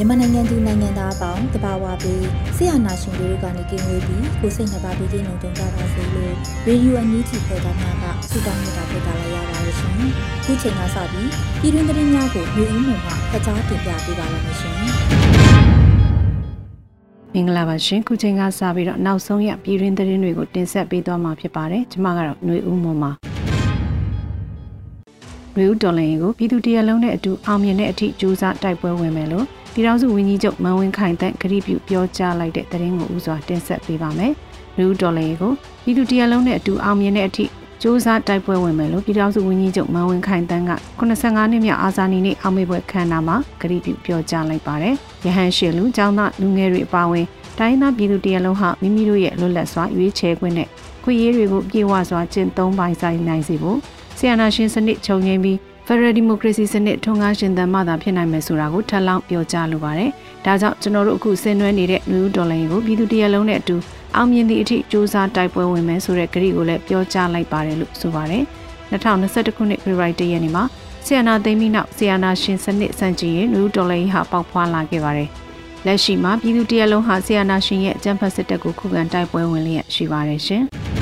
မြန်မာနိုင်ငံသူနိုင်ငံသားအပေါင်းတဘာဝပြီးဆရာနာရှင်တို့ကနေကင်းဝေးပြီးကိုစိတ်နှပါပြီးကင်းလုံးတုံကြပါစေလို့ရေဒီယိုအန်ယူတီဖော်တာများကဆုတောင်းနေတာဖြစ်တာလည်းရပါလို့ရှင်။ခုချိန်ကစပြီးပြည်တွင်းသတင်းများကိုမျိုးဦးမှမှဖတ်ကြားတင်ပြပေးပါရမရှင်။မင်္ဂလာပါရှင်။ခုချိန်ကစပြီးတော့နောက်ဆုံးရပြည်တွင်းသတင်းတွေကိုတင်ဆက်ပေးသွားမှာဖြစ်ပါတယ်။ကျွန်မကတော့မျိုးဦးမှမှမျိုးဦးတော်လင်ကိုပြည်သူတရားလုံးနဲ့အတူအောင်မြင်တဲ့အထိစူးစမ်းတိုက်ပွဲဝင်မယ်လို့ ပြည်ထောင်စုဝန်ကြီးချုပ်မန်ဝင်းခိုင်တန့်ကတိပြုပြောကြားလိုက်တဲ့သတင်းကိုဥစွာတင်ဆက်ပေးပါမယ်။လူဒေါ်လာကိုပြည်သူတရလုံးနဲ့အတူအောင်မြင်တဲ့အထိစ조사တိုက်ပွဲဝင်မယ်လို့ပြည်ထောင်စုဝန်ကြီးချုပ်မန်ဝင်းခိုင်တန်းက85နှစ်မြောက်အာဇာနည်နေ့အောင်မေပွဲခမ်းနားမှာကတိပြုပြောကြားလိုက်ပါတယ်။ရဟန်းရှင်လူចောင်းသားလူငယ်တွေအပါအဝင်တိုင်းသားပြည်သူတရလုံးဟာမိမိတို့ရဲ့လွတ်လပ်စွာရွေးချယ်ခွင့်နဲ့ခွင့်ရေးတွေကိုပြေဝစွာကျင့်သုံးပိုင်ဆိုင်နိုင်စေဖို့ဆီယနာရှင်စနစ်ချုပ်ငြိမ်းပြီး Federal Democracy စနစ်ထွန်းကားရှင်သန်မှသာဖြစ်နိုင်မယ်ဆိုတာကိုထပ်လောင်းပြောကြားလိုပါတယ်။ဒါကြောင့်ကျွန်တော်တို့အခုဆင်နွှဲနေတဲ့ New Dollar ကိုပြည်သူတရလုံးနဲ့အတူအောင်မြင်သည့်အထိစ조사တိုက်ပွဲဝင်မယ်ဆိုတဲ့ကတိကိုလည်းပြောကြားလိုက်ပါတယ်လို့ဆိုပါတယ်။2021ခုနှစ် February 1ရက်နေ့မှာဆီယနာသိမ်းပြီးနောက်ဆီယနာရှင်စနစ်စံကျင်ရင် New Dollar ဟာပေါက်ဖွာလာခဲ့ပါတယ်။လက်ရှိမှာပြည်သူတရလုံးဟာဆီယနာရှင်ရဲ့အကြမ်းဖက်စစ်တပ်ကိုခုခံတိုက်ပွဲဝင်လျက်ရှိပါတယ်ရှင်။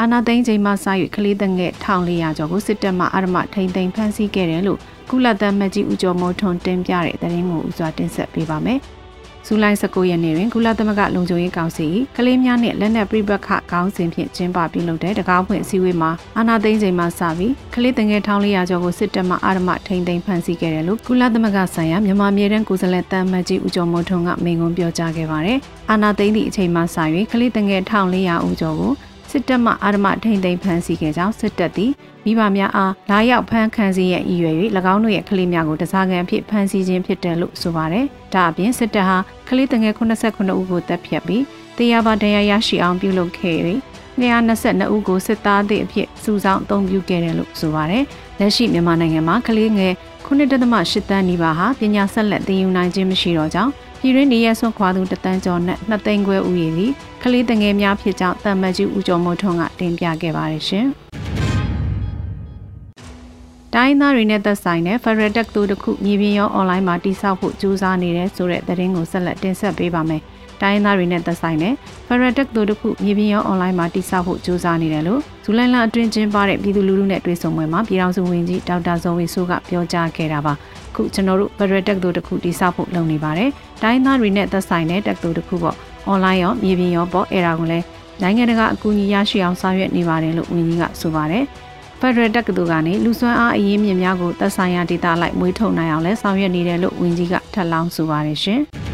အာနာသိန်းချိန်မှစ၍ကလေးတငယ်1400ကျော်ကိုစစ်တပ်မှအာရမထိန်သိမ်းဖမ်းဆီးခဲ့တယ်လို့ကုလသမဂ္ဂကြီးဦးကျော်မိုးထွန်းတင်ပြတဲ့သတင်းကိုဦးစွာတင်ဆက်ပေးပါမယ်။ဇူလိုင်19ရက်နေ့တွင်ကုလသမဂ္ဂလုံခြုံရေးကောင်စီကလေးများနှင့်လက်နက်ပြိပခခေါင်းစဉ်ဖြင့်ကျင်းပပြုလုပ်တဲ့တကားဖွင့်အစည်းအဝေးမှာအာနာသိန်းချိန်မှစပြီးကလေးတငယ်1400ကျော်ကိုစစ်တပ်မှအာရမထိန်သိမ်းဖမ်းဆီးခဲ့တယ်လို့ကုလသမဂ္ဂဆိုင်ရာမြန်မာမြေတန်းကိုယ်စားလှယ်တမ်းမတ်ကြီးဦးကျော်မိုးထွန်းကမိန့်ခွန်းပြောကြားခဲ့ပါတယ်။အာနာသိန်းသည့်အချိန်မှစ၍ကလေးတငယ်1400ဦးကျော်ကို စစ်တပ်မှအာရမထိန်သိမ်းဖမ်းဆီးခဲ့ကြောင်းစစ်တပ်သည်မိဘများအားလာရောက်ဖမ်းခံစီရဲ့အရွယ်၍၎င်းတို့ရဲ့ကလေးများကိုတစားကန်ဖြစ်ဖမ်းဆီးခြင်းဖြစ်တယ်လို့ဆိုပါတယ်။ဒါအပြင်စစ်တပ်ဟာကလေးတငယ်89ဦးကိုတပ်ဖြတ်ပြီးတရားပါတရားရရှိအောင်ပြုလုပ်ခဲ့၍222ဦးကိုစစ်သားသည့်အဖြစ်စုဆောင်းအုံပြုခဲ့တယ်လို့ဆိုပါတယ်။လက်ရှိမြန်မာနိုင်ငံမှာကလေးငယ်9.8တန်းနီးပါးဟာပညာဆက်လက်သင်ယူနိုင်ခြင်းမရှိတော့ကြောင်း ပြည်ရင်းနေရဆွန့်ခွာသူတသန်းကျော်နဲ့နှစ်သိန်းခွဲဦးရေသည်ကလေးတငယ်များဖြစ်ကြောင်းတမ္မကြီးဦးကျော်မိုးထွန်းကတင်ပြခဲ့ပါတယ်ရှင်။တိုင်းသားတွေနဲ့သက်ဆိုင်တဲ့ Federal Tech တို့တစ်ခုမြေပြင်ရော online မှာတိစောက်ဖို့ကြိုးစားနေတယ်ဆိုတဲ့သတင်းကိုဆက်လက်တင်ဆက်ပေးပါမယ်။ တိုင်းသားတွေနဲ့သက်ဆိုင်တဲ့ Federal Tech တို့တစ်ခုမြေပြင်ရော online မှာတိစောက်ဖို့ကြိုးစားနေတယ်လို့ဇူလိုင်လအတွင်းကျင်းပတဲ့ပြည်သူလူထုနဲ့တွေ့ဆုံပွဲမှာပြည်ထောင်စုဝန်ကြီးဒေါက်တာဇော်ဝေဆိုးကပြောကြားခဲ့တာပါ။ခုကျွန်တော်တို့ Federal Tech တို့တစ်ခုတိစောက်ဖို့လုပ်နေပါတယ်။တိုင်းသားတွေနဲ့သက်ဆိုင်တဲ့ Tech တို့တစ်ခုပေါ့။ online ရောမြေပြင်ရောပေါ့အဲ့ဒါကိုလည်းနိုင်ငံတကာအကူအညီရရှိအောင်ဆောင်ရွက်နေပါတယ်လို့ဝန်ကြီးကဆိုပါတယ်။ Federal တက္ကသိုလ်ကနေလူစွမ်းအားအရင်းမြစ်များကိုသက်ဆိုင်ရာဒေသလိုက်မွေးထုတ်နိုင်အောင်လဲဆောင်ရွက်နေတယ်လို့ဝန်ကြီးကထပ်လောင်းဆိုပါတယ်ရှင်။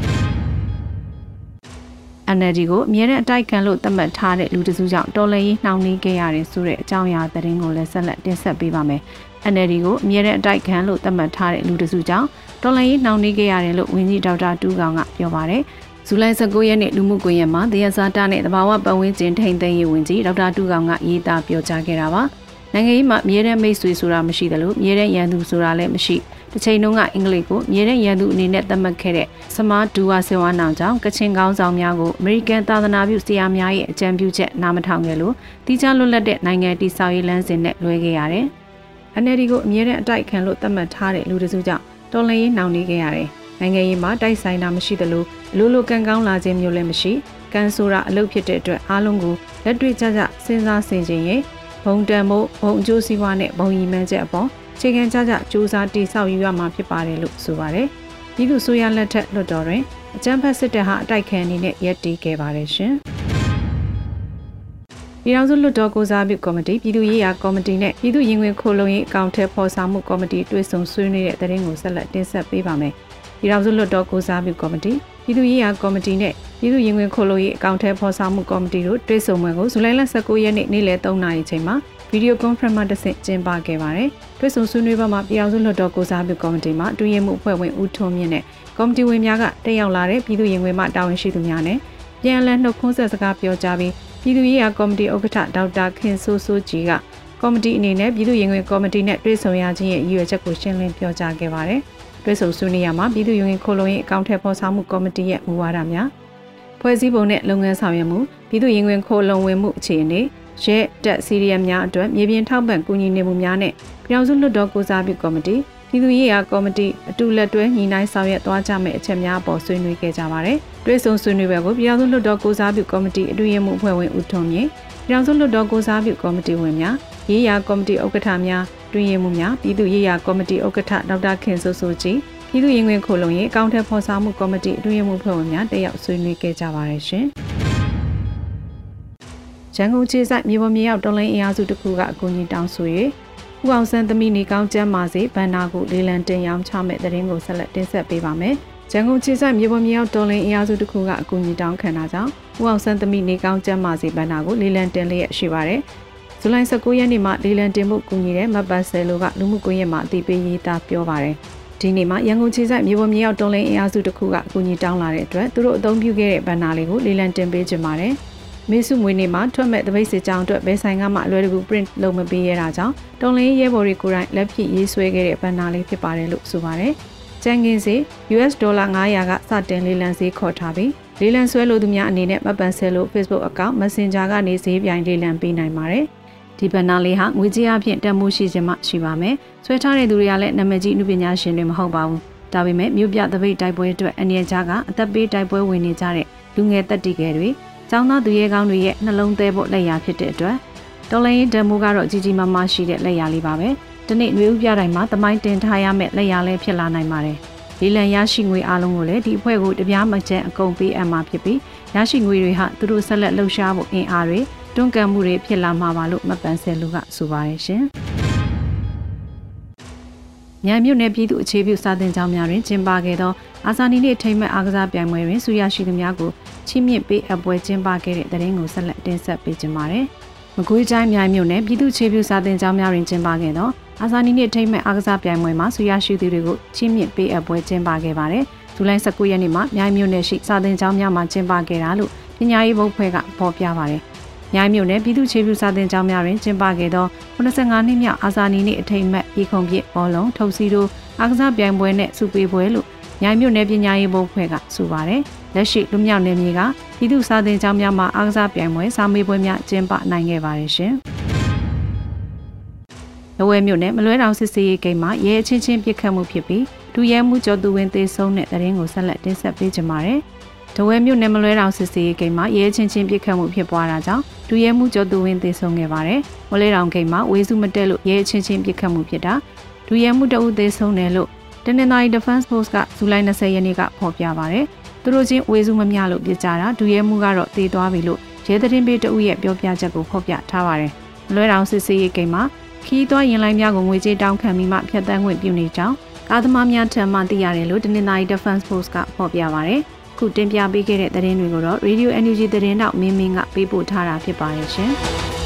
NLD ကိုအမြဲတမ်းအတိုက်ခံလို့သတ်မှတ်ထားတဲ့လူတစုကြောင့်တော်လှန်ရေးနှောင့်နှေးခဲ့ရတယ်ဆိုတဲ့အကြောင်းအရာသတင်းကိုလည်းဆက်လက်တင်ဆက်ပေးပါမယ်။ NLD ကိုအမြဲတမ်းအတိုက်ခံလို့သတ်မှတ်ထားတဲ့လူတစုကြောင့်တော်လှန်ရေးနှောင့်နှေးခဲ့ရတယ်လို့ဝန်ကြီးဒေါက်တာတူးကောင်ကပြောပါတယ်။ဇူလိုင်19ရက်နေ့လူမှုကွန်ရက်မှာတရားစာတာနဲ့တဘာဝပတ်ဝန်းကျင်ထိန်သိမ်းရေးဝန်ကြီးဒေါက်တာတူးကောင်ကရေးသားပြောကြားခဲ့တာပါ။နိုင်ငံရေးမှာအမြဲတမ်းမိတ်ဆွေဆိုတာမရှိသလိုအမြဲတမ်းရန်သူဆိုတာလည်းမရှိ။ တစ်ချိန်လုံးကအင်္ဂလိပ်ကိုမြေတဲ့ရန်သူအနေနဲ့သတ်မှတ်ခဲ့တဲ့စမားဒူဝါဆင်ဝါနောင်ကြောင့်ကချင်ကောင်းဆောင်များကိုအမေရိကန်သာသနာပြုဆရာများရဲ့အကြံပြုချက်နားမထောင်ခဲ့လို့တိကျလွတ်လပ်တဲ့နိုင်ငံတည်ဆောက်ရေးလမ်းစဉ်နဲ့လွဲခဲ့ရတယ်။ NLD ကိုအမြဲတမ်းအတိုက်ခံလို့သတ်မှတ်ထားတဲ့လူတစုကြောင့်တော်လှန်ရေးနှောင့်နှေးခဲ့ရတယ်။နိုင်ငံရေးမှာတိုက်ဆိုင်တာမရှိသလိုအလိုလိုကန်ကောင်းလာခြင်းမျိုးလည်းမရှိ။ကန်ဆိုတာအလုပ်ဖြစ်တဲ့အတွက်အားလုံးကိုလက်တွေ့ကျကျစဉ်းစားဆင်ခြင်ရင်ဘုံတန်မှုဘုံအကျိုးစီးပွားနဲ့ဘုံရီမှန်းချက်အပေါ် ခြေခံကြကြစူးစမ်းတိဆောက်ယူရမှာဖြစ်ပါတယ်လို့ဆိုပါတယ်။ပြည်သူ့ဆိုရလက်ထက်လွှတ်တော်တွင်အကြမ်းဖက်စစ်တပ်ဟာအတိုက်ခံအနေနဲ့ရပ်တည်ခဲ့ပါတယ်ရှင်။ပြည်ထောင်စုလွှတ်တော်ကိုစားပြုကော်မတီပြည်သူ့ရေးရာကော်မတီနဲ့ပြည်သူ့ရင်ဝင်ခိုလုံရေးအကောင့်ထဲပေါ်ဆောင်မှုကော်မတီတွေ့ဆုံဆွေးနွေးတဲ့တဲ့ရင်ကိုဆက်လက်တင်ဆက်ပေးပါမယ်။ပြည်ထောင်စုလွှတ်တော်ကိုစားပြုကော်မတီပြည်သူ့ရေးရာကော်မတီနဲ့ပြည်သူ့ရင်ဝင်ခိုလုံရေးအကောင့်ထဲပေါ်ဆောင်မှုကော်မတီတို့တွေ့ဆုံပွဲကိုဇူလိုင်လ19ရက်နေ့နေ့လယ်3နာရီချိန်မှာဗီဒီယိုကွန်ဖရင့်မှာတစ်ဆင့်ကျင်းပခဲ့ပါတယ်။ တွေ့ဆုံဆွေးနွေးပွဲမှာပြည်ထောင်စုလွှတ်တော်ကိုစားပြုကော်မတီမှအတွင်းရေးမှူးအဖွဲ့ဝင်ဦးထွန်းမြင့်နဲ့ကော်မတီဝင်များကတက်ရောက်လာတဲ့ပြည်သူ့ရင်ဝင်မှတာဝန်ရှိသူများနဲ့ပြန်လည်နှုတ်ခွန်းဆက်စကားပြောကြားပြီးပြည်သူ့ရေးရာကော်မတီဥက္ကဋ္ဌဒေါက်တာခင်ဆိုးဆိုးကြီးကကော်မတီအနေနဲ့ပြည်သူ့ရင်ဝင်ကော်မတီနဲ့တွေ့ဆုံရခြင်းရဲ့ရည်ရွယ်ချက်ကိုရှင်းလင်းပြောကြားခဲ့ပါတယ်။တွေ့ဆုံဆွေးနွေးရမှာပြည်သူ့ရင်ဝင်ခိုလုံရေးအကောင့်ထဲပေါ်ဆောင်မှုကော်မတီရဲ့မူဝါဒများဖွဲ့စည်းပုံနဲ့လုပ်ငန်းဆောင်ရွက်မှုပြည်သူ့ရင်ဝင်ခိုလုံဝင်မှုအခြေအနေ ရဲတက်စီရီယမ်များအတွက်မြေပြင်ထောက်ပံ့ကူညီနေမှုများနဲ့ပြည်အောင်စုလွှတ်တော်ကိုစားပြုကော်မတီပြည်သူ့ရေးရာကော်မတီအတူလက်တွဲညီနိုင်ဆောင်ရွက်သွားကြမယ့်အချက်များအပေါ်ဆွေးနွေးခဲ့ကြပါတယ်။တွဲဆုံဆွေးနွေးပွဲကိုပြည်အောင်စုလွှတ်တော်ကိုစားပြုကော်မတီအတွင်းရေးမှူးအဖွဲ့ဝင်ဦးထွန်းမြင့်ပြည်အောင်စုလွှတ်တော်ကိုစားပြုကော်မတီဝင်များရေးရာကော်မတီဥက္ကဋ္ဌများတွင်းရေးမှူးများပြည်သူ့ရေးရာကော်မတီဥက္ကဋ္ဌဒေါက်တာခင်စိုးစိုးကြီးပြည်သူ့ရင်ဝင်ခိုလုံရေးအကောင့်ထဲဖော်ဆောင်မှုကော်မတီအတွင်းရေးမှူးဖွဲ့ဝင်များတက်ရောက်ဆွေးနွေးခဲ့ကြပါတယ်ရှင်။ ရန်ကုန်ခြေဆိုင်မြေပေါ်မြေရောက်တော်လိုင်းအင်အားစုတစ်ခုကအကူအညီတောင်းဆို၍ဦးအောင်ဆန်းသမီးနေကောင်းကျမ်းမာစေဗန္နာကိုလေလံတင်ရောင်းချမဲ့တဲ့ရင်ကိုဆက်လက်တင်ဆက်ပေးပါမယ်။ရန်ကုန်ခြေဆိုင်မြေပေါ်မြေရောက်တော်လိုင်းအင်အားစုတစ်ခုကအကူအညီတောင်းခံတာကြောင့်ဦးအောင်ဆန်းသမီးနေကောင်းကျမ်းမာစေဗန္နာကိုလေလံတင်လျက်ရှိပါတယ်။ဇူလိုင်19ရက်နေ့မှာလေလံတင်မှုကူညီတဲ့မတ်ပတ်ဆယ်လိုကလူမှုကွန်ရက်မှာအသိပေးရေးသားပြောပါတယ်။ဒီနေ့မှာရန်ကုန်ခြေဆိုင်မြေပေါ်မြေရောက်တော်လိုင်းအင်အားစုတစ်ခုကအကူအညီတောင်းလာတဲ့အတွက်သူတို့အသုံးပြုခဲ့တဲ့ဗန္နာလေးကိုလေလံတင်ပေးကြပါတယ်။ မေစုမွေးနေ့မှာထွက်မဲ့တပိတ်စစ်ကြောင်းအတွက်ဘယ်ဆိုင်ကမှအလွယ်တကူ print လုပ်မပေးရတာကြောင့်တုံလင်းရဲဘော်တွေကိုယ်တိုင်လက်ဖြစ်ရေးဆွဲခဲ့တဲ့ဘန်နာလေးဖြစ်ပါတယ်လို့ဆိုပါတယ်။ကျန်ကင်းစီ US ဒေါ်လာ900ကစတင်လေးလံဈေးခေါ်ထားပြီးလေးလံဆွဲလို့သူများအနေနဲ့မပန်ဆဲလို့ Facebook account Messenger ကနေဈေးပြိုင်လေးလံပေးနိုင်ပါတယ်။ဒီဘန်နာလေးဟာငွေကြေးအဖြစ်တန်မိုးရှိခြင်းမှရှိပါမယ်။ဆွဲထားတဲ့သူတွေကလည်းနာမည်ကြီးအမှုပညာရှင်တွေမဟုတ်ပါဘူး။ဒါပေမဲ့မြို့ပြတပိတ်တိုက်ပွဲအတွက်အနေအထားကအသက်ပေးတိုက်ပွဲဝင်နေကြတဲ့လူငယ်တက်တီကယ်တွေ ကျောင်းသားသူရဲကောင်းတွေရဲ့နှလုံးသေးဖို့လက်ရာဖြစ်တဲ့အတွက်တော်လိုင်းဒမိုးကတော့ကြီးကြီးမားမားရှိတဲ့လက်ရာလေးပါပဲဒီနေ့နှွေဦးပြတိုင်းမှာတမိုင်းတင်ထားရမယ့်လက်ရာလေးဖြစ်လာနိုင်ပါတယ်လီလန်ရရှိငွေအလုံးကိုလည်းဒီအဖွဲ့ကိုတပြားမကျန်အကုန်ပေးအပ်မှာဖြစ်ပြီးရရှိငွေတွေဟာသူတို့ဆက်လက်လှုပ်ရှားဖို့အင်အားတွေတွန်းကန်မှုတွေဖြစ်လာမှာပါလို့မပန်ဆယ်လူကဆိုပါတယ်ရှင်မြိုင်မြို့နယ်ပြည်သူ့အခြေပြုစာသင်ကျောင်းများတွင်ကျင်းပခဲ့သောအာဇာနည်နေ့ထိမ့်မှတ်အားကစားပြိုင်ပွဲတွင်ဆုရရှိသူများကို ချီးမြှင့်ပေးအပ်ပွဲကျင်းပခဲ့တဲ့တဲ့ရင်ကိုဆက်လက်တင်ဆက်ပေးကြပါမယ်။မကွေးတိုင်းမြိုင်မြို့နယ်ပြည်သူ့ခြေပြုစာသင်ကျောင်းများတွင်ကျင်းပခဲ့သောအာဇာနည်နေ့ထိမ့်မှတ်အားကစားပြိုင်ပွဲမှာဆုရရှိသူတွေကိုချီးမြှင့်ပေးအပ်ပွဲကျင်းပခဲ့ပါတယ်။ဇူလိုင်19ရက်နေ့မှာမြိုင်မြို့နယ်ရှိစာသင်ကျောင်းများမှာကျင်းပခဲ့တာလို့ပညာရေးဘုတ်ဖွဲ့ကဖော်ပြပါတယ်။မြိုင်မြို့နယ်ပြည်သူ့ခြေပြုစာသင်ကျောင်းများတွင်ကျင်းပခဲ့သော85နှစ်မြောက်အာဇာနည်နေ့အထိမ်းအမှတ်ပြည်ခုံပြည့်ဘောလုံးထုတ်စီတို့အားကစားပြိုင်ပွဲနဲ့စုပေးပွဲလို့ မြိုင်မြို့နယ်ပညာရေးဘုတ်ဖွဲ့ကဆိုပါတယ်။လက်ရှိလူမြောက်နယ်မြေကပြည်သူ့စာသင်ကျောင်းများမှာအားကစားပြိုင်ပွဲစာမေးပွဲများကျင်းပနိုင်ခဲ့ပါတယ်ရှင်။လဝဲမြို့နယ်မလွဲတောင်စစ်စေးရေးဂိမ်းမှာရဲချင်းချင်းပစ်ခတ်မှုဖြစ်ပြီးဒူရဲမှုကျော်သူဝင်သေးဆုံးတဲ့တရင်ကိုဆက်လက်တင်ဆက်ပေးကြပါမယ်။ဒဝဲမြို့နယ်မလွဲတောင်စစ်စေးရေးဂိမ်းမှာရဲချင်းချင်းပစ်ခတ်မှုဖြစ်ပွားတာကြောင့်ဒူရဲမှုကျော်သူဝင်သေးဆုံးခဲ့ပါတယ်။မလွဲတောင်ဂိမ်းမှာဝေစုမတက်လို့ရဲချင်းချင်းပစ်ခတ်မှုဖြစ်တာဒူရဲမှုတအုပ်သေးဆုံးတယ်လို့ တနင်္သာရီ Defense Force ကဇူလိုင်20ရက်နေ့ကဖော်ပြပါဗျ။သူတို့ချင်းဝေစုမမျှလို့ပြစ်ကြတာဒူရဲမှုကတော့သေသွားပြီလို့ရဲသတင်းပေးတအုပ်ရဲ့ပြောပြချက်ကိုဖော်ပြထားပါတယ်။လွဲတောင်စစ်စေးရေးကိန်းမှာခီးသွွားရင်လိုင်းများကိုငွေကြေးတောင်းခံပြီးမှဖျက်ဆီးခွင့်ပြုနေကြောင်းကားသမားများထံမှသိရတယ်လို့တနင်္သာရီ Defense Force ကဖော်ပြပါဗျ။ခုတင်ပြပေးခဲ့တဲ့သတင်းတွေကိုတော့ Radio Energy သတင်းတောက်မင်းမင်းကပေးပို့ထားတာဖြစ်ပါတယ်ရှင်။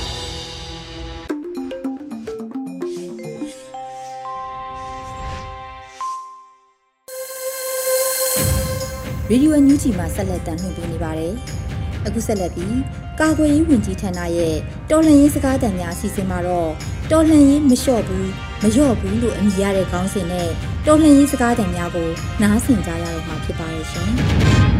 ရေဒီယိုအန်ယူဂျီမှာဆက်လက်တင်ပြနေပါတယ်။အခုဆက်လက်ပြီးကာကွယ်ရေးဝန်ကြီးဌာနရဲ့တော်လှန်ရေးစကားသံများအစီအစဉ်မှာတော့တော်လှန်ရေးမလျှော့ဘူးမလျော့ဘူးလို့အမည်ရတဲ့ခေါင်းစဉ်နဲ့တော်လှန်ရေးစကားသံများကိုနားဆင်ကြရတော့မှာဖြစ်ပါရဲ့ရှင်။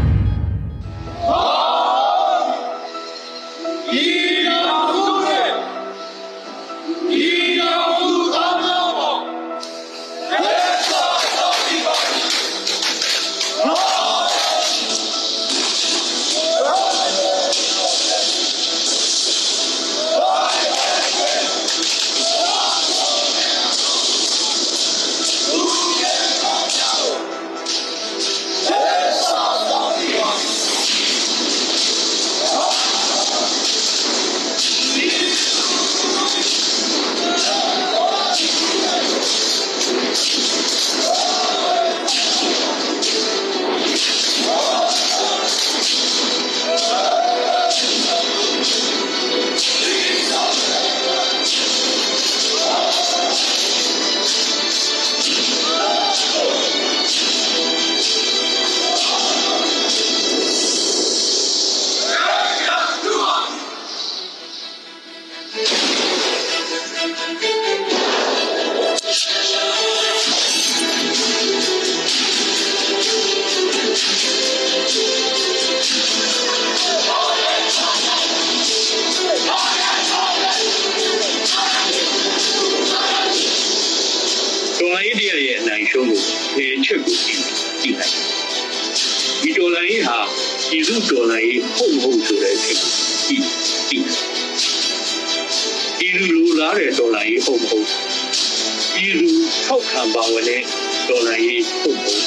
ရေးဟုတ်မဟုတ်ဒီလူထောက်ခံပါဝင်တဲ့ဒေါ်လာရေးဟုတ်မဟုတ်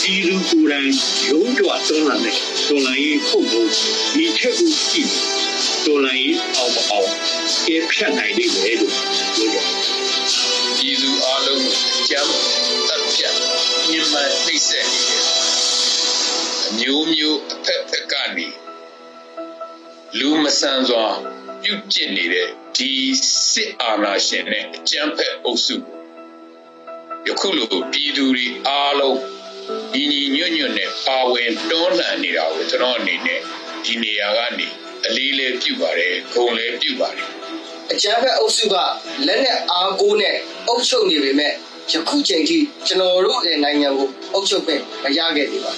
ဒီလူကိုယ်တိုင်ရုံးကြွတွန်းလာတဲ့ဒေါ်လာရေးဟုတ်မဟုတ်ဒီချက်ကိုကြည့်ဒေါ်လာရေးအောင်မအောင်ကဲဖြတ်နိုင်လိမ့်မယ်လို့ပြောကြတယ်ပြည်သူအလုံးကိုအကြမ်းတပ်ပြတ်ညှဉ်းပန်းနှိပ်စက်နေတယ်အမျိုးမျိုးအဖက်ဖက်ကနေလူမဆန်စွာ ပြုတ်ကျင့်နေတဲ့ဒီစစ်အာဏာရှင်နဲ့အကြမ်းဖက်အုပ်စုယခုလိုပြည်သူတွေအားလုံးညီညီညွတ်ညွတ်နဲ့ပါဝင်တွန်းလှန်နေတာကိုကျွန်တော်အနေနဲ့ဒီနေရာကနေအလေးလေးပြုပါတယ်ဂုဏ်လေးပြုပါတယ်အကြမ်းဖက်အုပ်စုကလက်နဲ့အားကိုးနဲ့အုပ်ချုပ်နေပေမဲ့ယခုချိန်ထိကျွန်တော်တို့ရဲ့နိုင်ငံကိုအုပ်ချုပ်ခွင့်မရခဲ့သေးပါ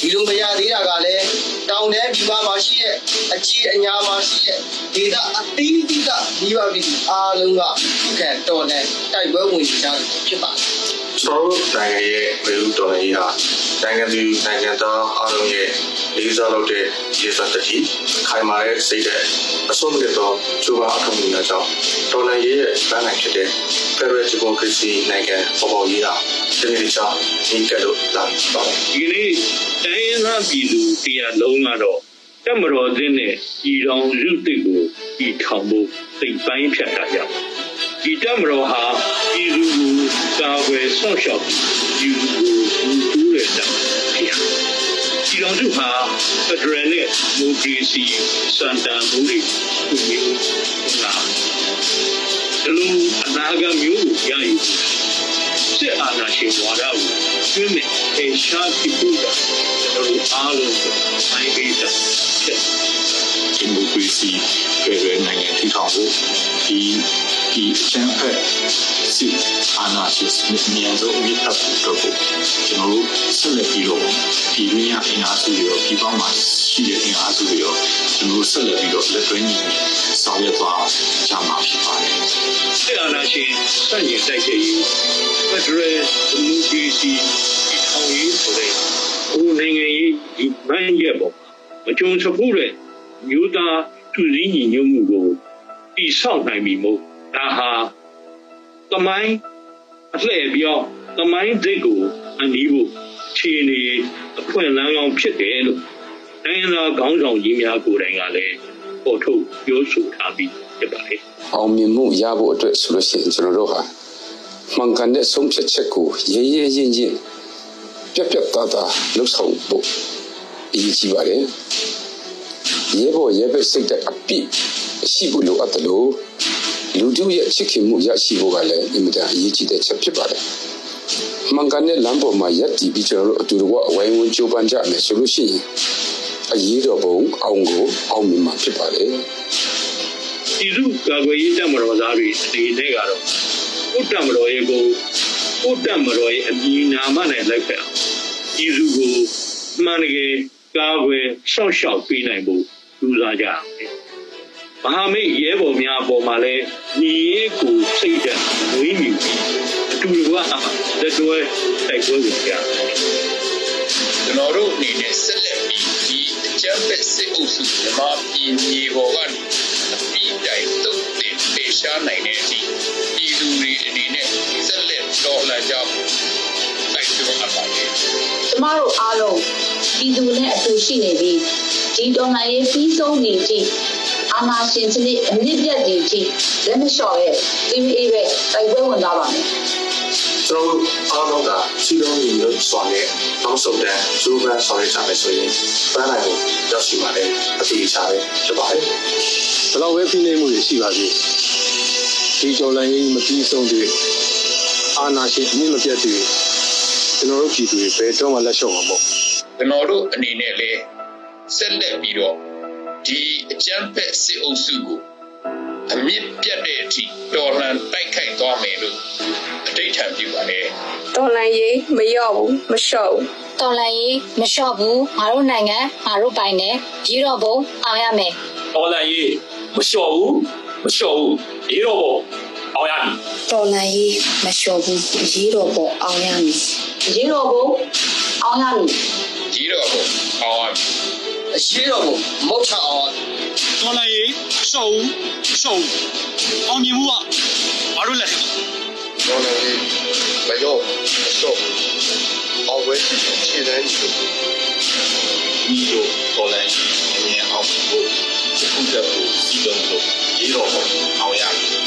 ဒီလိုမရသေးတာကလည်းတောင်တန်းပြည်ပမှာရှိတဲ့အကြီးအညာမှာရှိတဲ့ဒေသအသီးသီးကမိဘပြည်သူအားလုံးကခုခံတော်လှန်တိုက်ပွဲဝင်ကြတာဖြစ်ပါတယ်ကျွန်တော်တို့နိုင်ငံရဲ့ဝေလူတော်လှန်ရေးဟာနိုင်ငံသူနိုင်ငံသားအားလုံးရဲ့လေးစားလုပ်တဲ့ရေစတတိခိုင်မာတဲ့စိတ်တဲ့အဆုံးမြတ်သောကျိုးပန်းအထောက်အကူများကြောင့်တော်လှန်ရေးရဲ့ဗန်းနိုင်ဖြစ်တဲ့ Federal Democracy နိုင်ငံပေါ်ပေါ်ရေးဟာဒီနေ့ချာဒီကဲလို့လာပါတယ်ဒီနေ့တိုင်းရင်းသားပြည်သူတရားလုံးကတော့တက်မတော်သင်းနဲ့ဤတော်လူတစ်ကိုဤထောင်ဖို့စိတ်ပိုင်းဖြတ်တာကြောင့်ဒီတက်မတော်ဟာပြည်သူကိုကာကွယ်ဆော့ရှောက်ပြည်သူကိုဘူတူးတဲ့တောင်ဖြစ်ရဒီတော်သူဟာဖက်ဒရယ်နဲ့ဒီမိုကရေစီစံတန်မှုတွေကိုမျိုးလာ ဒီလိုအနာဂတ်မျိုးကိုရယူစစ်အာဏာရှင်ဝါဒကိုကျွမ်းမဲ့အေရှားဖြစ်ဖို့ကကျွန်တော်တို့အားလုံးကိုနိုင်ပေးတာဖြစ်ဒီမိုကရေစီဖက်ဒရယ်နိုင်ငံထူထောင်ဖို့ဒီဒီချမ်းဖက်စစ်အာဏာရှင်စနစ်မြန်ဆုံးအမြင့်တက်ဖို့အတွက်ကိုကျွန်တော်တို့ဆက်လက်ပြီးတော့ဒီမြညာအင်အားစုတွေရောဒီပေါင်းမှာရှိတဲ့အင်အားစုတွေရောကျွန်တော်တို့ဆက်လက်ပြီးတော့လက်တွဲညီညီဆောင်ရွက်သွားကြမှာဖြစ်ပါတယ် စစ်အာဏာရှင်စန့်ကျင်တိုက်ခဲ့ရေးဖက်ဒရယ်ဒီမိုကရေစီဒီထောင်ရေးဆိုတဲ့ဟိုနိုင်ငံရေးဒီဘန်းရဲ့ပေါ့မကြုံစဖူးတဲ့မြို့သားသူစည်းညီညွတ်မှုကိုတိဆောက်နိုင်ပြီမို့ဒါဟာတမိုင်းအလှည့်ပြောင်းတမိုင်းစိတ်ကိုအနီးဖို့ခြေနေအခွင့်အလမ်းကောင်းဖြစ်တယ်လို့တိုင်းရင်းသားခေါင်းဆောင်ကြီးများကိုယ်တိုင်ကလည်းပေါ်ထုတ်ပြောဆိုထားပြီး ဖြစ်ပါတယ်အောင်မြင်မှုရဖို့အတွက်ဆိုလို့ရှိရင်ကျွန်တော်တို့ဟာမှန်ကန်တဲ့ဆုံးဖြတ်ချက်ကိုရဲရဲရင့်ရင့်ပြတ်ပြတ်သားသားလှုပ်ဆောင်ဖို့အရေးကြီးပါတယ်ရဲဘော်ရဲဘက်စိတ်တဲ့အပြည့်ရှိဖို့လိုအပ်တယ်လို့လူတို့ရဲ့ချစ်ခင်မှုရရှိဖို့ကလည်းအင်မတန်အရေးကြီးတဲ့ချက်ဖြစ်ပါတယ်မှန်ကန်တဲ့လမ်းပေါ်မှာရပ်တည်ပြီးကျွန်တော်တို့အတူတကွအဝိုင်းဝန်းကြိုးပမ်းကြမယ်ဆိုလို့ရှိရင်အရေးတော်ပုံအောင်ကိုအောင်မြင်မှာဖြစ်ပါတယ် ဒီလူကာကွယ်ရေးတပ်မတော်သားတွေအနေနဲ့ကတော့ကိုတပ်မတော်ရဲ့ကိုကိုတပ်မတော်ရဲ့အမည်နာမနဲ့လိုက်ဖက်အောင်ဒီလူကိုမှန်တကယ်ကာကွယ်ဆောက်ရှောက်ပေးနိုင်ဖို့လူစားကြအောင်မဟာမိတ်ရဲဘော်များအပေါ်မှာလည်းညီရေးကိုစိတ်ဓာတ်ဝိမြူပြီးအတူတူကလက်တွဲတိုက်ပွဲကိုကြားတယ်ကျွန်တော်တို့အနေနဲ့ဆက်လက်ပြီးဒီအကြမ်းဖက်စစ်အုပ်စုဓမ္မပြည်မြေပေါ်ကနေအ ပြီးတိုင်တုတ်တင်ပေရှားနိုင်တဲ့အထိပြည်သူတွေအနေနဲ့ဆက်လက်တော်လှန်ကြဖို့တိုက်တွန်းအပ်ပါတယ်ကျမတို့အားလုံးပြည်သူနဲ့အတူရှိနေပြီးဒီတော်လှန်ရေးပြီးဆုံးနေသည့်အာဏာရှင်စနစ်အမြင့်ပြတ်နေသည့်လက်မလျှော့ရဲ့အေးအေးပဲတိုက်ပွဲဝင်သွားပါမယ် ကျွန်တော်တို့အားလုံးကစီလုံးညီလို့စွာနဲ့နောက်ဆုံးတန်းကျိုးပန်းဆောင်ရွက်ကြမယ်ဆိုရင်ပန်းနိုင်ကိုရောက်ရှိပါတယ်အတိအကျပဲဖြစ်ပါတယ်ဘယ်တော့ပဲဖိနှိပ်မှုတွေရှိပါသေးဒီကြော်လန်ရေးမပြီးဆုံးသေးအာနာရှင်အမြင့်မပြတ်သေးကျွန်တော်တို့ပြည်သူတွေဘယ်တော့မှလက်လျှော့မှာမဟုတ်ကျွန်တော်တို့အနေနဲ့လည်းဆက်လက်ပြီးတော့ဒီအကြမ်းဖက်စစ်အုပ်စုကိုအမြင့်ပြတ်တဲ့အထိတော်လှန်တိုက်ခိုက်သွားမယ်လို့ အတိတ်ထံပြုပါတယ်တော်လန်ရေးမရော့ဘူးမလျှော့ဘူးတော်လှန်ရေးမလျှော့ဘူးငါတို့နိုင်ငံငါတို့ပိုင်တယ်ရီတော့ဘုံအောင်ရမယ်တော်လန်ရေးမလျှော့ဘူးမလျှော့ဘူးရေတော့ဘောအောင်ရမည်တော်လန်ရေးမလျှော်ဘူးရေးတော်ပေါ်အောင်ရမည်ရေးတော်ကိုအောင်ရမည်ကြီးတော်ကိုအောင်ရမည်အရှိတော်ကိုမုတ်ချအောင်တော်လည်းရေးရှော့ဦးရှော့ဦးအောင်မြင်မှုကဘာလို့လဲတော်လည်းမရောမလျှော့အောက် ဝဲရှိခြေတန်းကြီးဒီလိုတော်လည်းအမြင်အောင်ဖို့ခုချက်ကိုစီလုံးလို့ရေးတော်အောင်ရမည်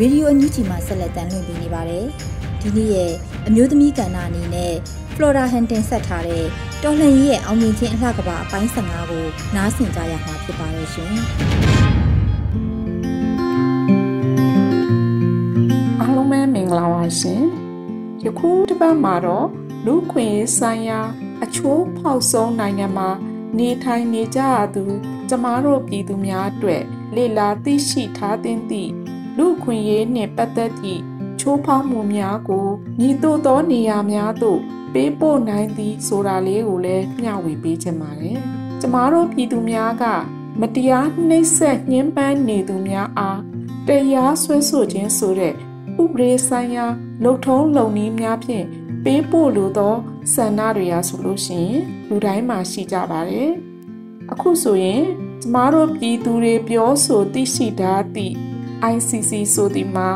ရေဒီယိုအန်ယူဂျီမှာဆက်လက်တမ်းလွှင့်ပေးနေပါတယ်။ဒီနေ့ရဲ့အမျိုးသမီးကဏ္ဍအနေနဲ့ Flora Hunting ဆက်ထားတဲ့တော်လှန်ရေးရဲ့အောင်မြင်ခြင်းအလှကပအပိုင်း15ကိုနားဆင်ကြရမှာဖြစ်ပါတယ်ရှင်။အားလုံးပဲမင်္ဂလာပါရှင်ယခုတစ်ပတ်မှာတော့လူခွင့်ရေးဆိုင်ရာအချိုးဖောက်ဆုံးနိုင်ငံမှာနေထိုင်နေကြရသူ ကျမတို့ပြည်သူများအတွက်လေလာသိရှိထားသင့်သည့် လူခွင့်ရေးနှင့်ပတ်သက်သည့်ချိုးဖောက်မှုများကိုညီတို့သောနေရာများသို့ပေးပို့နိုင်သည်ဆိုတာလေးကိုလည်းမျှဝေပေးချင်ပါတယ်ကျမတို့ပြည်သူများက မတရားနှိပ်စက်ညှဉ်းပန်းနေသူများအားတရားစွဲဆိုခြင်းဆိုတဲ့ဥပဒေဆိုင်ရာလုံထုံးလုံနည်းများဖြင့်ပေးပို့လိုသောဆန္ဒတွေရာဆိုလို့ရှိရင်လူတိုင်းမှာရှိကြပါတယ်။အခုဆိုရင်ကျမတို့ပြည်သူတွေပြောဆိုသိရှိထားသည့် ICC ဆိုသည်မှာ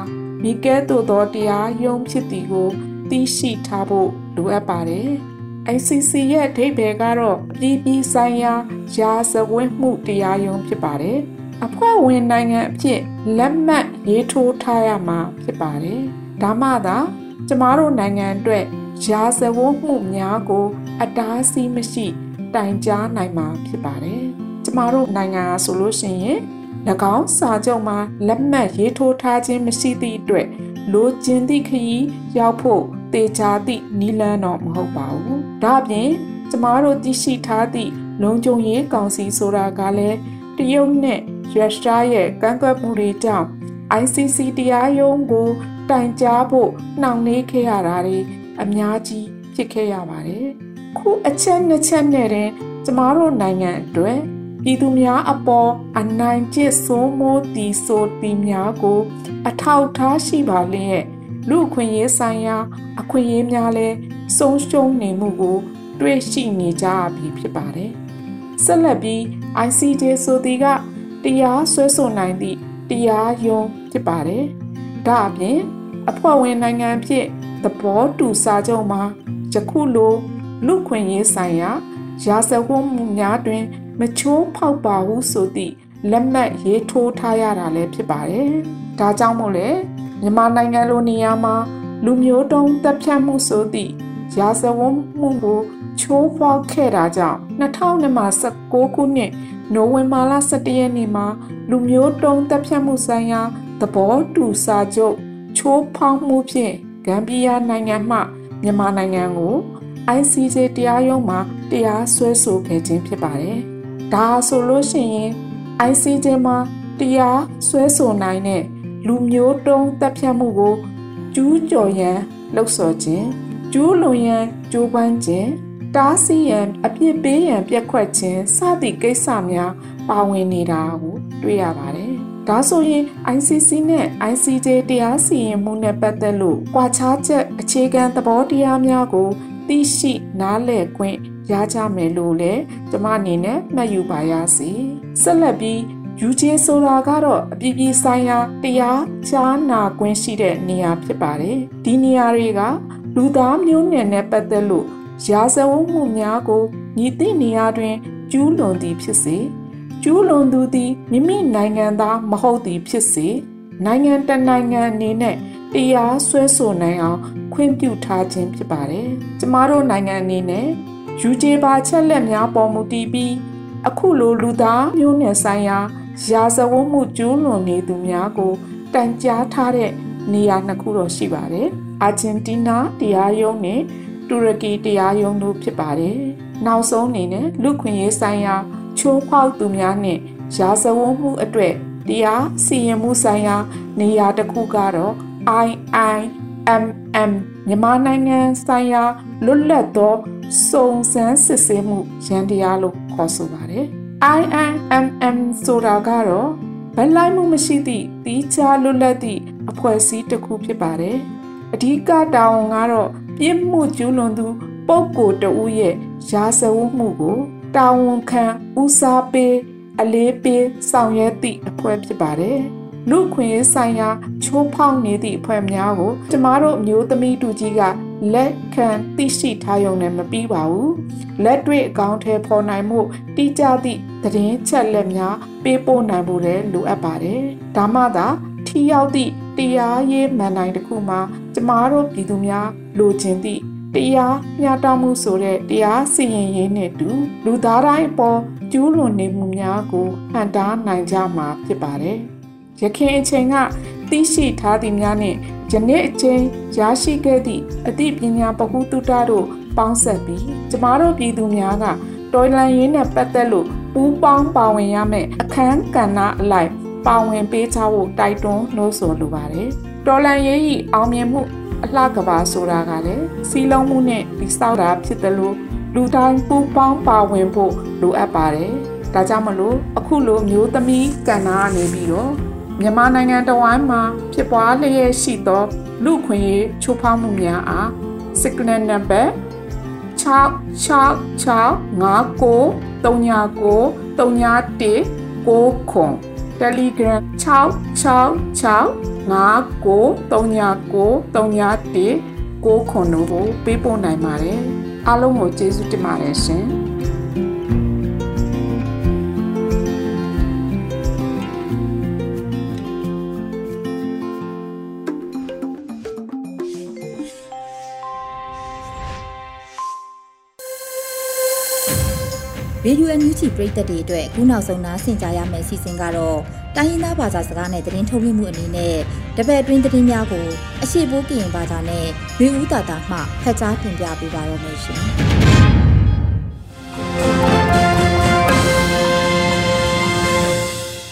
မိကဲ့သို့သောတရားရုံးဖြစ်သည်ကိုသိရှိထားဖို့လိုအပ်ပါတယ်။ ICC ရဲ့အဓိပ္ပာယ်ကတော့ပြည်ပြည်ဆိုင်ရာရာဇဝတ်မှုတရားရုံးဖြစ်ပါတယ်။အဖွဲ့ဝင်နိုင်ငံအဖြစ်လက်မှတ်ရေးထိုးထားရမှာဖြစ်ပါတယ်။ဒါမှသာကျမတို့နိုင်ငံအတွက်ရာဇဝတ်မှုများကို အတားအဆီးမရှိတိုင်ကြားနိုင်မှာဖြစ်ပါတယ်။ကျမတို့နိုင်ငံဟာဆိုလို့ရှိရင်၎ င်းစာချုပ်မှာလက်မှတ်ရေးထိုးထားခြင်းမရှိသည့်အတွက်လိုချင်သည့်ခရီးရောက်ဖို့တေချာသည့်နီလန်းတော့မဟုတ်ပါဘူး။ဒါ့အပြင်ကျမတို့သိရှိထားသည့်လုံခြုံရေးကောင်စီဆိုတာကလည်းတရုတ်နဲ့ရုရှားရဲ့ကန့်ကွက်မှုတွေကြောင့် ICC တရားရုံးကိုတိုင်ကြားဖို့နှောင့်နှေးခဲ့ရတာတွေအများကြီးဖြစ်ခဲ့ရပါတယ်။ခုအချက်နှစ်ချက်နဲ့တင်ကျမတို့နိုင်ငံအတွက် ပြည်သူများအပေါ်အနိုင်ကျင့်စိုးမိုးတည်ဆိုသည်များကို အထောက်ထားရှိပါလျက်လူအခွင့်ရေးဆိုင်ရာ အခွင့်အရေးများလဲဆုံးရှုံးနေမှုကို တွေ့ရှိနေကြပြီဖြစ်ပါတယ်။ဆက်လက်ပြီး ICJ ဆိုသည်ကတရားစွဲဆိုနိုင်သည့်တရားရုံးဖြစ်ပါတယ်။ဒါအပြင်အဖွဲ့ဝင်နိုင်ငံဖြစ်သဘောတူစာချုပ်မှာယခုလိုလူခွင့်ရေးဆိုင်ရာရာဇဝတ်မှုများတွင် မချိုးဖောက်ပါဘူးဆိုသည့်လက်မှတ်ရေးထိုးထားရတာလည်းဖြစ်ပါတယ်။ဒါကြောင့်မို့လဲမြန်မာနိုင်ငံလိုနေရာမှာလူမျိုးတုံးတပ်ဖြတ်မှုဆိုသည့်ရာဇဝတ်မှုကိုချိုးဖောက်ခဲ့တာကြောင့်2019ခုနှစ်နိုဝင်ဘာလ17ရက်နေ့မှာလူမျိုးတုံးတပ်ဖြတ်မှုဆိုင်ရာသဘောတူစာချုပ်ချိုးဖောက်မှုဖြင့်ဂမ်ဘီယာနိုင်ငံမှမြန်မာနိုင်ငံကို ICJ တရားရုံးမှာတရားစွဲဆိုခဲ့ခြင်းဖြစ်ပါတယ်။ ဒါဆိုလို့ရှိရင် ICJ မှာတရားစွဲဆိုနိုင်တဲ့လူမျိုးတုံးတပ်ဖြတ်မှုကိုကျူးကျော်ရန်လှုပ်ဆော်ခြင်းကျူးလွန်ရန်ကြိုးပမ်းခြင်းတားဆီးရန်အပြစ်ပေးရန်ပြက်ခွက်ခြင်းစသည့်ကိစ္စများပါဝင်နေတာကိုတွေ့ရပါတယ်။ဒါဆိုရင် ICC နဲ့ ICJ တရားစီရင်မှုနဲ့ပတ်သက်လို့ကွာခြားချက်အခြေခံသဘောတရားများကိုသိရှိနားလည်ခွင့် ရကြမယ်လို့လည်းကျွန်မအနေနဲ့မှတ်ယူပါရစေ။ဆက်လက်ပြီး UJ ဆိုတာကတော့အပြည်ပြည်ဆိုင်ရာတရားကြားနာခွင့်ရှိတဲ့နေရာဖြစ်ပါတယ်။ဒီနေရာတွေကလူသားမျိုးနွယ်နဲ့ပတ်သက်လို့ရာဇဝတ်မှုများကိုညီသည့်နေရာတွင်ကျူးလွန်သည်ဖြစ်စေကျူးလွန်သူသည်မိမိနိုင်ငံသားမဟုတ်သည်ဖြစ်စေနိုင်ငံတနိုင်ငံအနေနဲ့တရားစွဲဆိုနိုင်အောင်ခွင့်ပြုထားခြင်းဖြစ်ပါတယ်။ကျမတို့နိုင်ငံအနေနဲ့ ယူဂျေပါချက်လက်များပေါ်မူတည်ပြီးအခုလိုလူသားမျိုးနွယ်ဆိုင်ရာရာဇဝတ်မှုကျူးလွန်နေသူများကိုတန်ကြားထားတဲ့နေရာနှစ်ခုတော့ရှိပါတယ်။အာဂျင်တီးနားတရားရုံးနဲ့တူရကီတရားရုံးတို့ဖြစ်ပါတယ်။နောက်ဆုံးအနေနဲ့လူခွင့်ရေးဆိုင်ရာချိုးဖောက်သူများနဲ့ရာဇဝတ်မှုအတွေ့တရားစီရင်မှုဆိုင်ရာနေရာတစ်ခုကတော့ IIMM မြန်မာနိုင်ငံဆိုင်ရာလွတ်လပ်သော စုံစမ်းစစ်ဆေးမှုရန်တရားလို့ခေါ်ဆိုပါတယ်။ IIMM ဆိုတာကတော့ဗလိုက်မှုမရှိသည့်တီးခြားလွတ်လပ်သည့်အဖွဲ့အစည်းတစ်ခုဖြစ်ပါတယ်။အဓိကတာဝန်ကတော့ပြစ်မှုကျူးလွန်သူပုဂ္ဂိုလ်တဦးရဲ့ရာဇဝတ်မှုကိုတာဝန်ခံဦးစားပေးအလေးပေးဆောင်ရွက်သည့်အဖွဲ့ဖြစ်ပါတယ်။လူခွင့်ဆိုင်ရာချိုးဖောက်နေသည့်အဖွဲ့များကိုကျမတို့အမျိုးသမီးတူကြီးက လက်ခံသိရှိထားရုံနဲ့မပြီးပါဘူး။လက်တွေ့အကောင့်ထဲပေါ်နိုင်မှုတိကျသည့်သတင်းချက်လက်များပေးပို့နိုင်ဖို့လည်းလိုအပ်ပါတယ်။ဒါမှသာထိရောက်သည့်တရားရေးမန်နိုင်တစ်ခုမှာကျမတို့ပြည်သူများလိုချင်သည့်တရားမျှတမှုဆိုတဲ့တရားစီရင်ရေးနဲ့တူလူသားတိုင်းအပေါ်ကျူးလွန်နေမှုများကိုဟန်တားနိုင်ကြမှာဖြစ်ပါတယ်။ရခင်အချိန်ကသိရှိထားသည်များနဲ့ ယနေ့အချိန်ရရှိခဲ့သည့်အသိပညာပဟုတုတတို့ပေါင်းဆက်ပြီးကျမတို့ပြည်သူများကတော်လန်ရင်းနဲ့ပတ်သက်လို့ပူးပေါင်းပါဝင်ရမယ့်အခန်းကဏ္ဍအလိုက်ပါဝင်ပေးချဖို့တိုက်တွန်းလို့ဆိုလိုပါတယ်။တော်လန်ရေးဤအောင်မြင်မှုအလှကဘာဆိုတာကလည်းစီလုံးမှုနဲ့ဒီဆောက်တာဖြစ်တယ်လို့လူတိုင်းပူးပေါင်းပါဝင်ဖို့လိုအပ်ပါတယ်။ဒါကြောင့်မလို့အခုလိုမျိုးသမီးကဏ္ဍကနေပြီးတော့ မြန်မာနိုင်ငံတဝိုင်းမှာဖြစ်ပွားလျက်ရှိသော လူခွင့်ရေးချိုးဖောက်မှုများအား signal number 66659 39 39 9 Telegram 666 59393919ခွန်တို့ကိုပေးပို့နိုင်ပါတယ်အားလုံးကိုကျေးဇူးတင်ပါတယ်ရှင် ရေဒီယိုအန်ယူဂျီပရိသတ်တွေအတွက်အခုနောက်ဆုံးနားဆင်ကြရမယ့်အစီအစဉ်ကတော့တိုင်းရင်းသားဘာသာစကားနဲ့သတင်းထုတ်လွှင့်မှုအနေနဲ့တပတ်အတွင်းသတင်းများကိုအရှိပိုးကရင်ဘာသာနဲ့ရေဦးတာတာမှဖတ်ကြားတင်ပြပေးပါရမရှင်။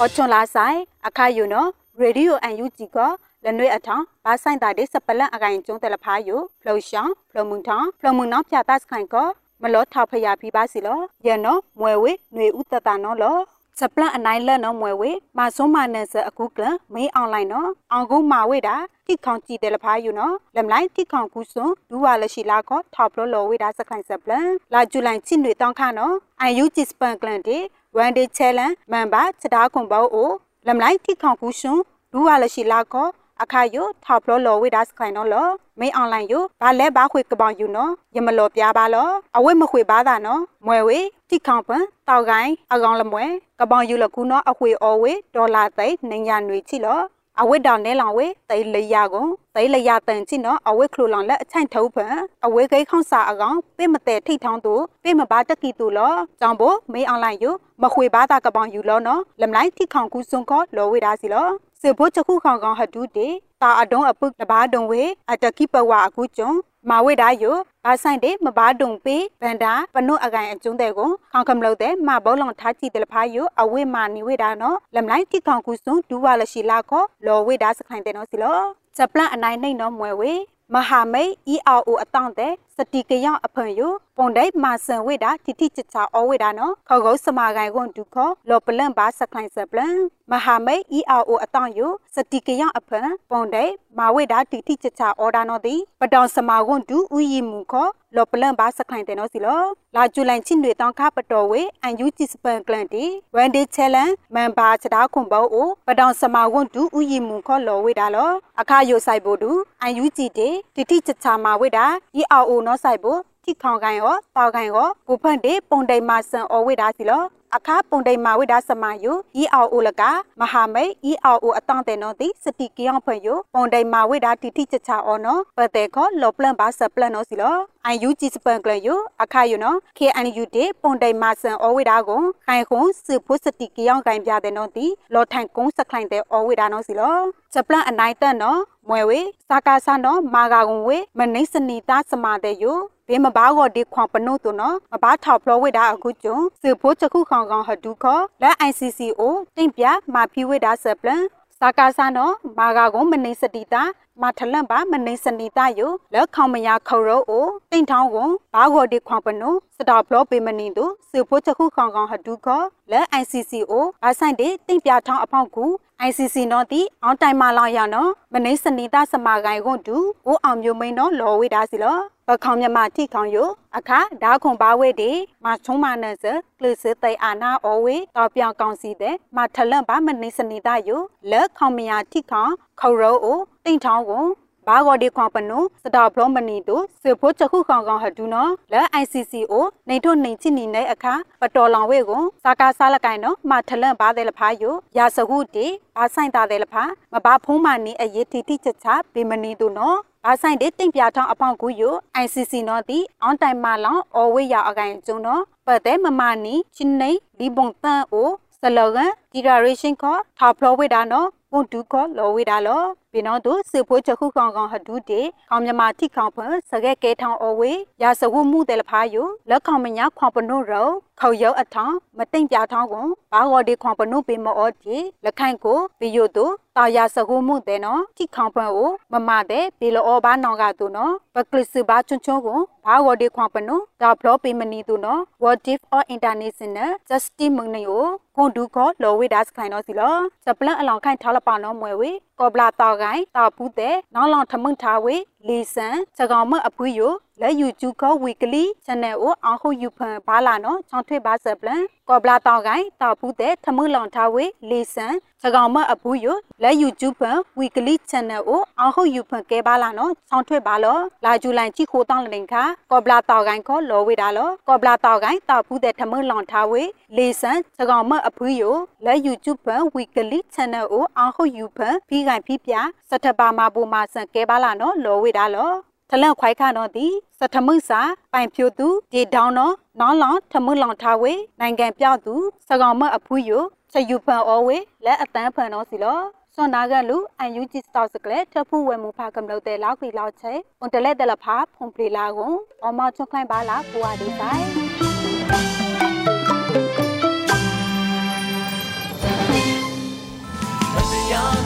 အချွန်လာဆိုင်အခါယူနော်ရေဒီယိုအန်ယူဂျီကလနွေအထောင်ဘာဆိုင်တာတဲ့စပလန်အကိုင်ကျုံတယ်လဖာယူဖလောရှောင်းဖလမုန်ထောင်ဖလမုန်နောက်ဖြာတတ်ခိုင်က မလောထောက်ဖရပြပါစီလောရနော်မွဲဝေຫນွေဥတတနော်လောစပလန်အနိုင်လက်နော်မွဲဝေမဆုံးမနဲ့စအခုကလမေးအွန်လိုင်းနော်အောင်ကုန်းမာဝေတာတိခေါင်ကြည့်တယ်လဖာယူနော်လမ်လိုက်တိခေါင်ကူစွန်ဒူဝါလရှိလာကောထောက်ပလောလောဝေတာစခိုင်စပလန်လာဂျူလိုင်ချစ်နွေတောင်းခနော်အန်ယူဂျီစပန်ကလန်တီဝန်ဒေချဲလန်မန်ဘာချတာခွန်ဘောအိုလမ်လိုက်တိခေါင်ကူစွန်ဒူဝါလရှိလာကော အခါယိုထောက်ပလောလောဝေဒါစခိုင်နော်လောမေးအွန်လိုင်းယိုဘာလဲဘာခွေကပောင်ယူနော်ယမလောပြပါလောအဝိမခွေပါတာနော်မွဲဝေတိခေါင်ပန်တောက်ကိုင်းအကောင်လမွဲကပောင်ယူလကူနော်အခွေအော်ဝေဒေါ်လာသိနင်ညာနွေချီလောအဝိတောင်နဲလောင်ဝေတိလရကုန်တိလရတန်ချီနော်အဝိခလိုလောင်လက်အချိုင်ထုတ်ဖန်အဝိကိခေါန့်စာအကောင်ပေမတဲ့ထိထောင်းသူပေမပါတက်ကီတူလောကြောင့်ဘမေးအွန်လိုင်းယိုမခွေပါတာကပောင်ယူလောနော်လမ်လိုက်တိခေါင်ကူစွန်ကောလောဝေဒါစီလော စေဖို့ချခုခေါင်ကောင်ဟဒူတေတာအဒုံအပုတ်တဘာဒုံဝေအတကိပဝအခုကျုံမာဝေဒါယိုဘာဆိုင်တေမဘာဒုံပေဗန္ဒာပနုအကိုင်အကျုံးတဲ့ကိုခေါင်ကမလို့တဲ့မဘောလုံးထားချီတယ်ဖာယိုအဝေမာနီဝေဒါနော်လမ်လိုက်တိခေါင်ကူစွန်ဒူဝါလရှိလာခောလောဝေဒါစခိုင်တဲ့နော်စီလောစပလန်အနိုင်နှိမ့်နော်မွဲဝေမဟာမိတ် ERO အတောင့်တဲ့ စတိကယောအဖွံယပုံဒိတ်မာဆန်ဝိတာတိတိချချအဝိတာနော်ခေါကုတ်စမာကိုင်ကွန်ဒုခောလောပလန်ဘာစခိုင်စပလန်မဟာမိတ် ERO အတောင့်ယစတိကယောအဖွံပုံဒိတ်မာဝိတာတိတိချချအော်ဒါနော်တိပတောင်စမာကွန်ဒုဥယီမူခောလောပလန်ဘာစခိုင်တဲ့နော်စီလောလာဂျူလိုင်ချင်းတွေတောင်းခပတော်ဝေအန်ယူဂျီစပန်ကလန်တီဝန်ဒေချဲလန်မန်ဘာချတာခွန်ဘောအိုပတောင်စမာကွန်ဒုဥယီမူခောလောဝိတာလောအခါယိုဆိုင်ဘိုဒူအန်ယူဂျီတေတိတိချချမာဝိတာ ERO နော်ဆိုင်ဘိုတိခေါင်ကိုင်ရောတောက်ကိုင်ကိုဘူဖန့်တေပုံတိုင်မဆန်အဝိဒါစီလော အခါပုံတိန်မာဝိဒါစမယို ERO လကမဟာမိတ် ERO အတောင့်တဲ့နော်တိစတိကီယောင်ဖွင့်ယိုပုံတိန်မာဝိဒါတီတီချချအောနော်ပတဲ့ခေါ်လောပလန်ဘာစပလန်နော်စီလောအန်ယူဂျီစပန်ကလယိုအခါယိုနော် KNU တေပုံတိန်မာဆန်အောဝိဒါကိုခိုင်ခုံစဖို့စတိကီယောင်ကင်ပြတဲ့နော်တိလောထိုင်ကုန်းစခလိုင်းတဲ့အောဝိဒါနော်စီလောစပလန်အနိုင်တက်နော်မွဲဝေစာကာဆာနော်မာဂါကွန်ဝေမနိစနီတာစမာတဲ့ယို ဘေမဘာကိုဒီခွန်ပနုတုနော်မဘာထောက်ဖလောဝိဒါအခုကျုံစေဖို့ချခုခေါင်ကောင်ဟဒုခောလက် ICCO တင့်ပြမာဖီဝိဒါဆပလန်စာကာဆာနော်မာဂါကိုမနိစတီတာ မထလန့်ပါမနိစနီတာယိုလက်ခေါမယာခေါရောအိုတိန့်ထောင်းကိုဘာဂောဒီခွန်ပနုစတာဖလောပေမနီတုစေဖို့ချခုခေါင်ကောင်ဟဒုခောလက် ICCO အဆိုင်တေတင့်ပြထောင်းအဖောက်ကူ ICC နော်တီအောင်တိုင်မာလောက်ရနော်မနိစနီတာစမာကိုင်ကွန်တူအိုအောင်မျိုးမိန်နော်လော်ဝေးတာစီလောပခေါမြမတိခေါယိုအခါဒါခွန်ပါဝဲဒီမချုံမနစကလစ်စတိုင်အာနာအောဝေတော်ပြောင်ကောင်စီတဲ့မထလန့်ပါမနိစနေတာယိုလက်ခေါမယာတိခေါခေါရောအို တိန့်ထောင်းကိုဘာဂော်ဒီခွန်ပနုစတာဘလောမနီတို့စေဖို့ချခုခေါင်ကောင်ဟဒူနော်လဲ ICCO နေထုတ်နေချိနီတဲ့အခါပတော်လောင်ဝဲကိုစာကာစားလကိုင်နော်မထလန့်ပါတဲ့လဖာယိုရာစဟုတီဘာဆိုင်တာတဲ့လဖာမဘာဖုံးမနီအရေးတီတိချက်ချဘေမနီတို့နော်ဘာဆိုင်တဲ့တင့်ပြထောင်းအပေါင်ကူယို ICC နော်တီအွန်တိုင်မာလောင်အော်ဝေးရအကိုင်ကျုံနော်ပတ်တဲ့မမနီချင်းနေဒီဘုံတန်အိုဆလောဂန်ဒီရာရေးရှင်းခေါ်ထာဖလောဝေးတာနော်ပွန်တူခေါ်လောဝေးတာလော ပြနောတို့စေဖိုးချခုကောင်ကောင်ဟဒူတေခေါမြမတိခေါဖစကဲကဲထောင်းအဝေးရာစဝမှုတယ်လဖာယိုလက်ခေါမညာခွန်ပနုရောခေါရုပ်အထောင်းမတိမ်ပြထောင်းကွန်ဘာဂော်ဒီခွန်ပနုပေမောတိလက်ခိုင်ကိုဘီယိုတို့တာယာစဝမှုတယ်နော်တိခေါဖန်ကိုမမတဲ့ဘီလောဘာနောင်ကတူနော်ပကလစ်စဘာချွန်ချွန်ကိုဘာဂော်ဒီခွန်ပနုဒါဖလောပေမနီတူနော် what if or international justice မငနေကိုကွန်ဒူခေါ်လောဝေဒါစခိုင်နော်စီလောစပလန်အလောင်ခိုင်ထားလပါနော်မွဲဝေ ကောဘလာတောက်ကိုင်တောက်ဘူးတဲ့နောင်လောင်ထမွန့်ထားဝေ လီဆန်စကောင်မအပွေးယိုလဲယူကျူခေါ်ဝီကလီ channel ကိုအောင်ခုယူဖန်ဘာလာနော်ချောင်းထွေးဘာစပလန်ကောဘလာတောက်ကိုင်တောက်ဘူးတဲ့ထမွန့်လောင်ထားဝေလီဆန်စကောင်မအပွေးယိုလဲယူကျူဖန်ဝီကလီ channel ကိုအောင်ခုယူဖန်ကဲဘာလာနော်ချောင်းထွေးဘာလောလာကျူလိုင်ချိခိုးတောင်းလင်ခါကောဘလာတောက်ကိုင်ခေါ်လောဝေတာလောကောဘလာတောက်ကိုင်တောက်ဘူးတဲ့ထမွန့်လောင်ထားဝေလီဆန်စကောင်မအပွေးယိုလဲယူကျူဖန်ဝီကလီ channel ကိုအောင်ခုယူဖန်ပြီးကင်ပြီးပြစထပါမာဘူမာဆန်ကဲပါလာနော်လောဝေတာလောထလန့်ခွိုက်ခါနော်ဒီစထမှုစာပိုင်ဖြိုသူဒီဒေါင်းနော်နောင်းလောင်ထမှုလောင်ထားဝေနိုင်ငံပြောက်သူစကောင်မအဖူးယချယူဖန်အောဝေလက်အတန်းဖန်နော်စီလောစွန်နာကလူအန်ယူဂျီစတောက်စကလက်ထဖူဝဲမူဖာကမလို့တဲ့လောက်ခီလောက်ချေအွန်တလက်တလဖာဖုန်ပလီလာကိုအမချွန်ခိုင်းပါလားကိုဝါဒီဆိုင်တရား